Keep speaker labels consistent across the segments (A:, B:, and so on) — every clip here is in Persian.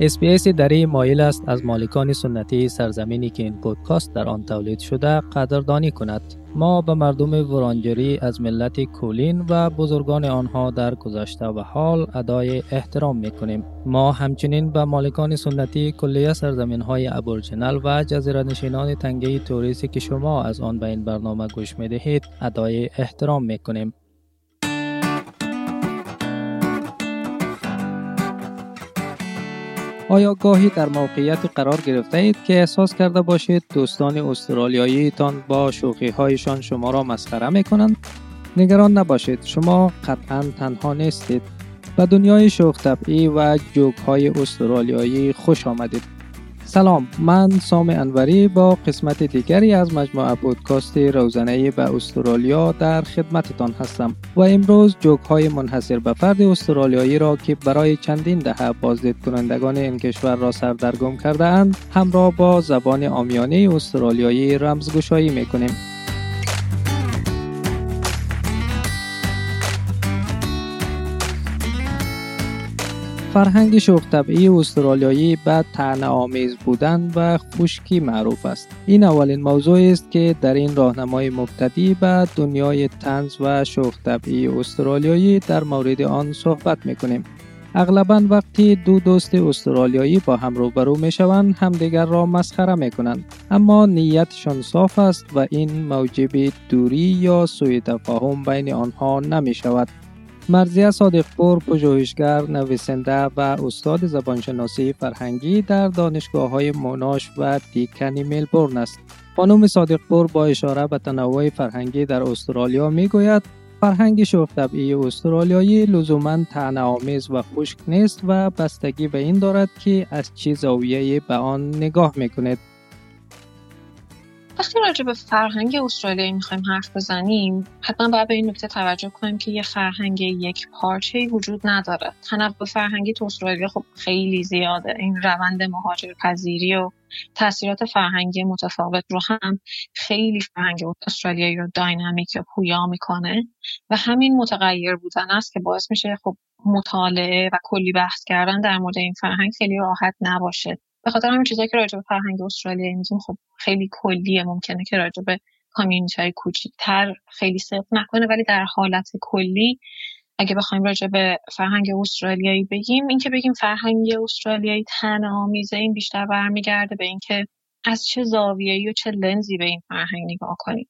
A: SBS دری مایل است از مالکان سنتی سرزمینی که این پودکاست در آن تولید شده قدردانی کند. ما به مردم ورانجری از ملت کولین و بزرگان آنها در گذشته و حال ادای احترام می کنیم. ما همچنین به مالکان سنتی کلیه سرزمین های Aboriginal و جزیره نشینان تنگه تورس که شما از آن به این برنامه گوش می دهید ادای احترام می کنیم. آیا گاهی در موقعیت قرار گرفته اید که احساس کرده باشید دوستان استرالیایی تان با شوخی هایشان شما را مسخره می کنند؟ نگران نباشید شما قطعا تنها نیستید. به دنیای شوخ طبعی و جوک های استرالیایی خوش آمدید. سلام من سام انوری با قسمت دیگری از مجموعه پودکاست روزانه به استرالیا در خدمتتان هستم و امروز جوک های منحصر به فرد استرالیایی را که برای چندین دهه بازدید کنندگان این کشور را سردرگم کرده اند همراه با زبان آمیانه استرالیایی رمزگشایی می کنیم. فرهنگ شوخ طبعی استرالیایی به تنه آمیز بودن و خشکی معروف است. این اولین موضوع است که در این راهنمای مبتدی به دنیای تنز و شوخ طبعی استرالیایی در مورد آن صحبت می کنیم. اغلبا وقتی دو دوست استرالیایی با هم روبرو می شوند همدیگر را مسخره می کنند اما نیتشان صاف است و این موجب دوری یا سوء تفاهم بین آنها نمی شود مرزیه صادقپور پژوهشگر نویسنده و استاد زبانشناسی فرهنگی در دانشگاه های موناش و دیکنی ملبورن است. خانم صادقپور با اشاره به تنوع فرهنگی در استرالیا می گوید فرهنگ شوخ طبعی استرالیایی لزوما طعنه آمیز و خشک نیست و بستگی به این دارد که از چه زاویه به آن نگاه می‌کنید
B: وقتی راجع به فرهنگ استرالیایی می‌خوایم حرف بزنیم حتما باید به این نکته توجه کنیم که یه فرهنگ یک پارچه وجود نداره. تنوع فرهنگی تو استرالیا خب خیلی زیاده. این روند مهاجر پذیری و تاثیرات فرهنگی متفاوت رو هم خیلی فرهنگ استرالیایی رو داینامیک یا پویا می‌کنه و همین متغیر بودن است که باعث میشه خب مطالعه و کلی بحث کردن در مورد این فرهنگ خیلی راحت نباشه. به خاطر همین چیزایی که راجع به فرهنگ استرالیایی میگیم خب خیلی کلیه ممکنه که راجع به کامیونیتی های کوچیکتر خیلی صدق نکنه ولی در حالت کلی اگه بخوایم راجع به فرهنگ استرالیایی بگیم اینکه بگیم فرهنگ استرالیایی تن آمیزه این بیشتر برمیگرده به اینکه از چه زاویه‌ای و چه لنزی به این فرهنگ نگاه کنیم.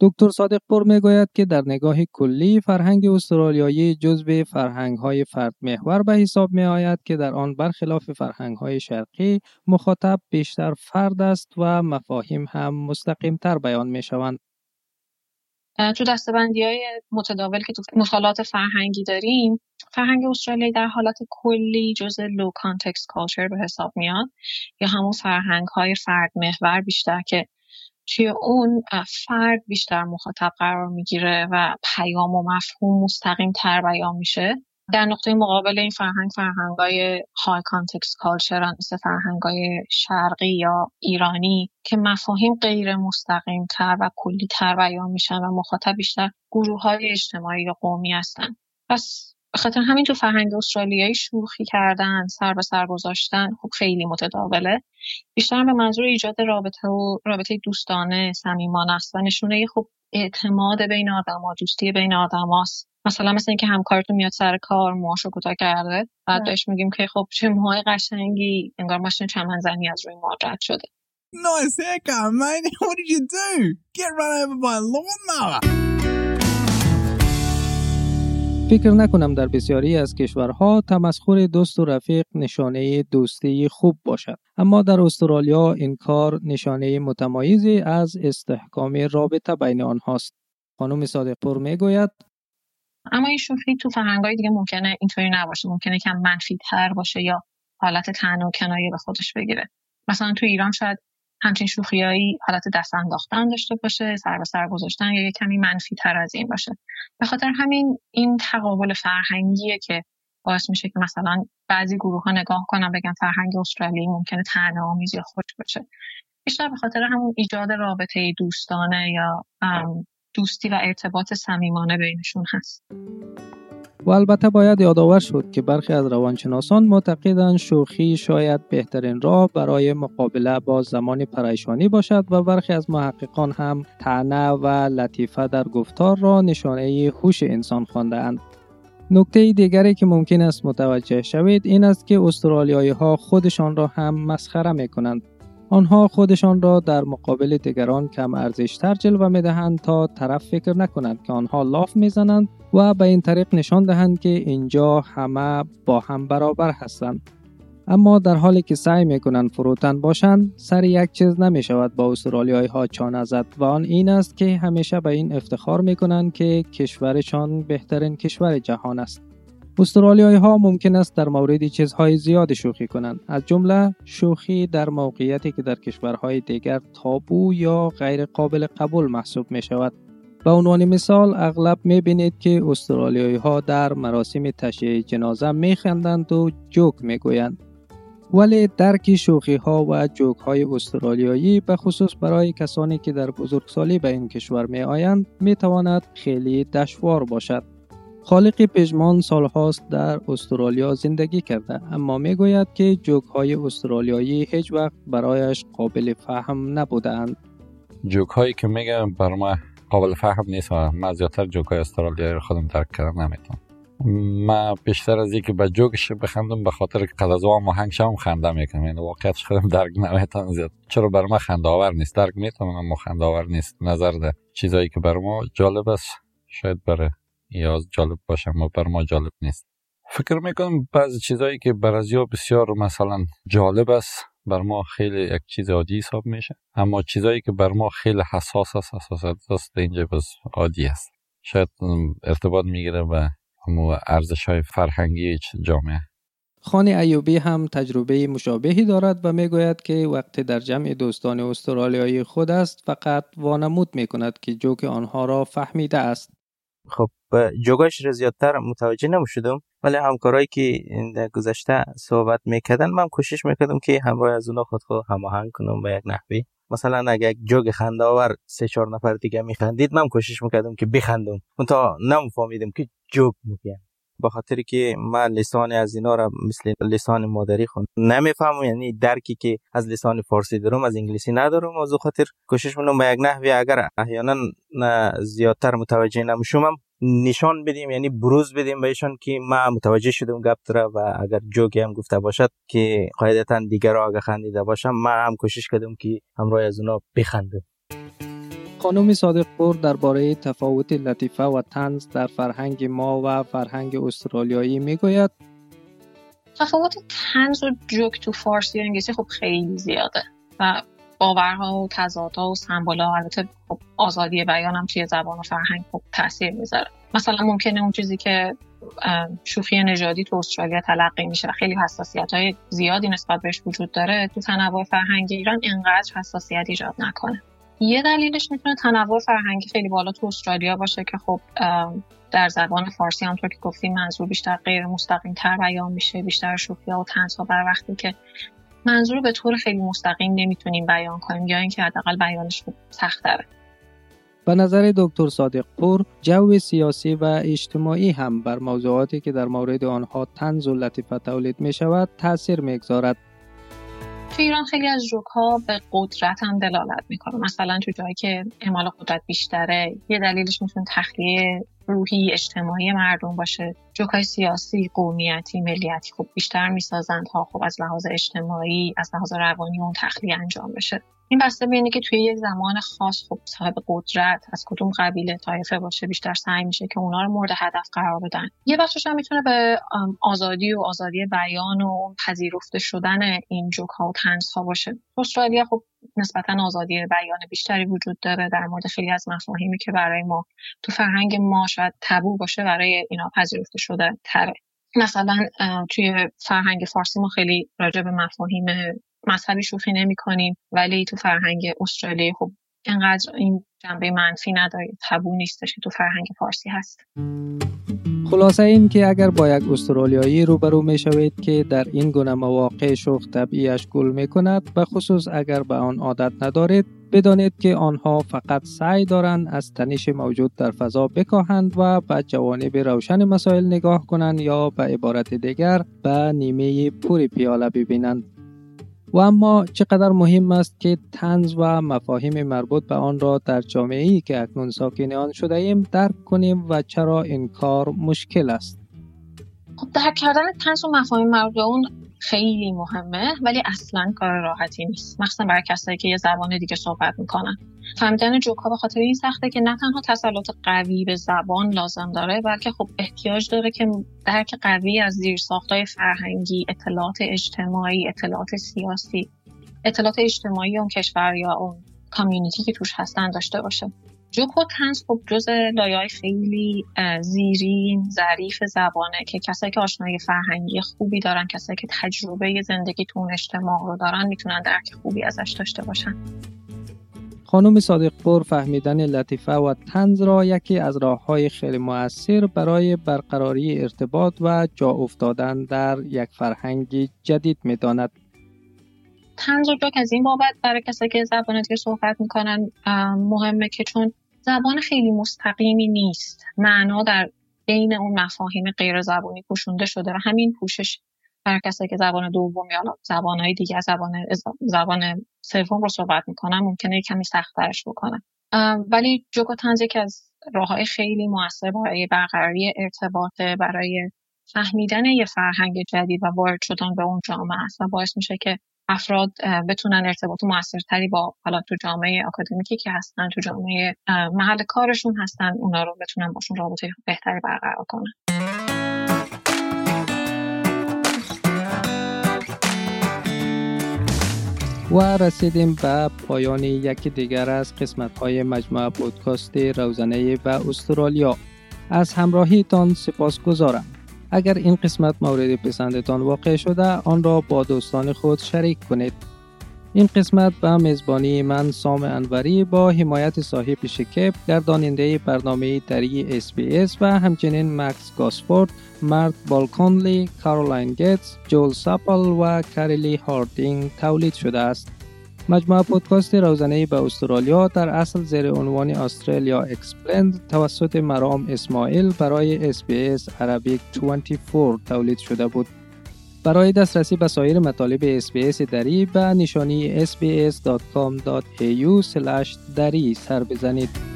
A: دکتر صادق پور می‌گوید که در نگاه کلی فرهنگ استرالیایی جزو فرهنگ های فرد محور به حساب می آید که در آن برخلاف فرهنگ های شرقی مخاطب بیشتر فرد است و مفاهیم هم مستقیم تر بیان می شوند.
B: تو دستبندی های متداول که تو مطالعات فرهنگی داریم فرهنگ استرالیایی در حالت کلی جزء low context culture به حساب میاد یا همون فرهنگ های فرد محور بیشتر که توی اون فرد بیشتر مخاطب قرار می‌گیره و پیام و مفهوم مستقیم تر بیان میشه. در نقطه مقابل این فرهنگ فرهنگای high context culture مثل فرهنگای شرقی یا ایرانی که مفاهیم غیر مستقیم تر و کلی تر بیان میشن و مخاطب بیشتر گروه های اجتماعی یا قومی هستن. پس به خاطر همین تو فرهنگ استرالیایی شوخی کردن سر به سر گذاشتن خب خیلی متداوله بیشتر به منظور ایجاد رابطه و رابطه دوستانه صمیمانه است و نشونه خب اعتماد بین آدما دوستی بین آدماست مثلا مثل اینکه همکارتون میاد سر کار موهاشو کوتاه کرده بعد بهش میگیم که خب چه موهای قشنگی انگار ماشین چمن زنی از روی موها رد شده
C: Nice haircut, mate. What did you do? Get run over by a lawnmower.
A: فکر نکنم در بسیاری از کشورها تمسخر دوست و رفیق نشانه دوستی خوب باشد. اما در استرالیا این کار نشانه متمایزی از استحکام رابطه بین آنهاست. خانم صادقپور می‌گوید.
B: اما این شوخی تو فرهنگای دیگه ممکنه اینطوری نباشه. ممکنه کم منفی تر باشه یا حالت تن و کنایه به خودش بگیره. مثلا تو ایران شاید همچین شوخیایی حالت دست انداختن داشته باشه سر به سر گذاشتن یا یه کمی منفی تر از این باشه. به خاطر همین این تقابل فرهنگیه که باعث میشه که مثلا بعضی گروه ها نگاه کنن بگن فرهنگ استرالیایی ممکنه تنه آمیز یا خوش باشه. بیشتر به خاطر همون ایجاد رابطه دوستانه یا دوستی و ارتباط صمیمانه بینشون هست.
A: و البته باید یادآور شد که برخی از روانشناسان معتقدند شوخی شاید بهترین راه برای مقابله با زمان پریشانی باشد و برخی از محققان هم تعنه و لطیفه در گفتار را نشانه هوش انسان خواندهاند. نکته دیگری که ممکن است متوجه شوید این است که استرالیایی ها خودشان را هم مسخره می کنند. آنها خودشان را در مقابل دیگران کم ارزشتر جلوه می دهند تا طرف فکر نکنند که آنها لاف می زنند و به این طریق نشان دهند که اینجا همه با هم برابر هستند. اما در حالی که سعی می کنند فروتن باشند سر یک چیز نمی شود با استرالیایی ها چانه زد و آن این است که همیشه به این افتخار می کنند که کشورشان بهترین کشور جهان است استرالیایی ها ممکن است در مورد چیزهای زیاد شوخی کنند. از جمله شوخی در موقعیتی که در کشورهای دیگر تابو یا غیر قابل قبول محسوب می شود به عنوان مثال اغلب می بینید که استرالیایی ها در مراسم تشییع جنازه می خندند و جوک می گویند ولی درک شوخی ها و جوک های استرالیایی به خصوص برای کسانی که در بزرگسالی به این کشور می آیند می تواند خیلی دشوار باشد. خالق پژمان سالهاست در استرالیا زندگی کرده اما می گوید که جوک های استرالیایی هیچ وقت برایش قابل فهم نبودند.
D: جوک هایی که میگم بر ما قابل فهم نیست و من زیادتر جوک های استرالیایی رو خودم درک کردن نمی‌تونم. ما بیشتر از اینکه به جوکش بخندم به خاطر که قد از ما شم خنده می‌کنم یعنی واقعیتش خودم درک نمی‌تونم زیاد. چرا بر ما خنده آور نیست؟ درک می‌تونم اما خنده آور نیست. نظر ده. چیزایی که بر ما جالب است شاید برای یا جالب باشه اما بر ما جالب نیست. فکر می‌کنم بعضی چیزایی که بر از بسیار مثلا جالب است بر ما خیلی یک چیز عادی حساب میشه. اما چیزایی که بر ما خیلی حساس است حساس است اینجا بس عادی است. شاید ارتباط می‌گیره و ارزش های فرهنگی جامعه.
A: خانی ایوبی هم تجربه مشابهی دارد و می‌گوید که وقتی در جمع دوستان استرالیایی خود است فقط وانمود می کند که جوک آنها را فهمیده است.
E: خب جوگاش را زیادتر متوجه نموشدم ولی همکارایی که در گذشته صحبت می‌کردن من کوشش می‌کردم که همراه از اونا خود خود هماهنگ کنم به یک نحوی. مثلا اگه یک جوگ خنده آور سه چهار نفر دیگه میخندید من کوشش می‌کردم که بخندم. اون تا نمیفهمیدم که جوگ میگم با خاطر که من لسان از اینا را مثل لسان مادری خون نمی‌فهمم. یعنی درکی که از لسان فارسی دارم از انگلیسی ندارم. از خاطر کوشش می‌کنم به یک نحوی اگر احیانا زیادتر متوجه نمیشم نشان بدیم یعنی بروز بدیم بهشون که ما متوجه شدم گپ و اگر جوکی هم گفته باشد که قاعدتا دیگر اگه خندیده باشم ما هم کوشش کردم که همراه از اونا بخندم
A: خانم صادق پور درباره تفاوت لطیفه و تنز در فرهنگ ما و فرهنگ استرالیایی می‌گوید.
B: تفاوت تنز و جوک تو فارسی و انگلیسی خب خیلی زیاده و باورها و تضادها و سمبولا البته خب آزادی بیان هم توی زبان و فرهنگ خب تاثیر می‌ذاره. مثلا ممکنه اون چیزی که شوخی نژادی تو استرالیا تلقی میشه و خیلی حساسیت های زیادی نسبت بهش وجود داره تو تنوع فرهنگی ایران اینقدر حساسیت ایجاد نکنه. یه دلیلش می‌تونه تنوع فرهنگی خیلی بالا تو استرالیا باشه که خب در زبان فارسی همطور که گفتیم منظور بیشتر غیر مستقیم تر بیان میشه بیشتر شوخی ها و تنزها بر وقتی که منظور به طور خیلی مستقیم نمی‌تونیم بیان کنیم یا اینکه حداقل بیانش سخت داره
A: به نظر دکتر صادق پور جو سیاسی و اجتماعی هم بر موضوعاتی که در مورد آنها تنز و لطیفه تولید می شود تاثیر می‌گذارد.
B: تو ایران خیلی از جوک ها به قدرت هم دلالت می‌کنه مثلا تو جایی که اعمال قدرت بیشتره یه دلیلش می‌تونه تخلیه روحی اجتماعی مردم باشه. جوک های سیاسی قومیتی ملیتی خب بیشتر می‌سازند ها خب از لحاظ اجتماعی از لحاظ روانی اون تخلیه انجام بشه. این بسته به که توی یک زمان خاص خب صاحب قدرت از کدوم قبیله طایفه باشه بیشتر سعی میشه که اونا رو مورد هدف قرار بدن. یه بخشش هم می‌تونه به آزادی و آزادی بیان و پذیرفته شدن این جوک ها و تنز ها باشه. استرالیا خب نسبتا آزادی بیان بیشتری وجود داره در مورد خیلی از مفاهیمی که برای ما تو فرهنگ ما شاید تبو باشه برای اینا پذیرفته شده تره. مثلا توی فرهنگ فارسی ما خیلی راجع به مفاهیم مذهبی شوخی نمی کنیم ولی تو فرهنگ استرالیا خب اینقدر این جنبه منفی نداره تبو نیستش که تو فرهنگ فارسی هست.
A: خلاصه این که اگر با یک استرالیایی روبرو می شوید که در این گونه مواقع شوخ طبیعش گل می کند به خصوص اگر به آن عادت ندارید بدانید که آنها فقط سعی دارند از تنش موجود در فضا بکاهند و به جوانب روشن مسائل نگاه کنند یا به عبارت دیگر به نیمه پوری پیاله ببینند. و اما چقدر مهم است که تنز و مفاهیم مربوط به آن را در جامعه ای که اکنون ساکن آن شده ایم درک کنیم و چرا این کار مشکل است؟
B: خب درک کردن تنز و مفاهیم مربوط به اون خیلی مهمه ولی اصلا کار راحتی نیست. مخصوصا برای کسایی که یه زبان دیگه صحبت می‌کنن. فهمیدن جوکا به خاطر این سخته که نه تنها تسلط قوی به زبان لازم داره بلکه خب احتیاج داره که درک قوی از زیرساختهای فرهنگی اطلاعات اجتماعی اطلاعات سیاسی اطلاعات اجتماعی اون کشور یا اون کامیونیتی که توش هستن داشته باشه. جوک و تنز خب جز لایه خیلی زیرین ظریف زبانه که کسایی که آشنایی فرهنگی خوبی دارن کسایی که تجربه زندگی تو اون اجتماع رو دارن می‌تونن درک خوبی ازش داشته باشن
A: خانم صادقپور فهمیدن لطیفه و تنز را یکی از راه های خیلی موثر برای برقراری ارتباط و جا افتادن در یک فرهنگ جدید می داند.
B: تنز و جوک از این بابت برای کسایی که زبان دیگه صحبت می‌کنن مهمه که چون زبان خیلی مستقیمی نیست. معنا در بین اون مفاهیم غیر زبانی پوشونده شده و همین پوشش برای کسایی که زبان دوم یا زبانهای دیگه زبان زبان سوم رو صحبت می‌کنن ممکنه کمی سختترش بکنن. ولی جوک و تنز یکی از راه های خیلی موثر برای برقراری ارتباط برای فهمیدن یه فرهنگ جدید و وارد شدن به اون جامعه است و باعث میشه که افراد بتونن ارتباط موثرتری با حالا تو جامعه آکادمیکی که هستن تو جامعه محل کارشون هستن اونا رو بتونن باشون رابطه بهتری برقرار کنن.
A: و رسیدیم به پایان یکی دیگر از قسمت های مجموعه پودکاست روزانه به استرالیا. از همراهیتان سپاس گذارم اگر این قسمت مورد پسندتان واقع شده آن را با دوستان خود شریک کنید. این قسمت به میزبانی من سام انوری با حمایت صاحب شکب گرداننده برنامه دری SBS و همچنین مکس گاسفورد مرد بالکونلی کارولاین گیتس جول ساپل و کاریلی هاردینگ تولید شده است. مجموعه پودکاست روزنه به استرالیا در اصل زیر عنوان Australia Explained توسط مرام اسماعیل برای SBS Arabic 24 تولید شده بود. برای دسترسی به سایر مطالب SBS دری به نشانی sbs.com.au دری سر بزنید.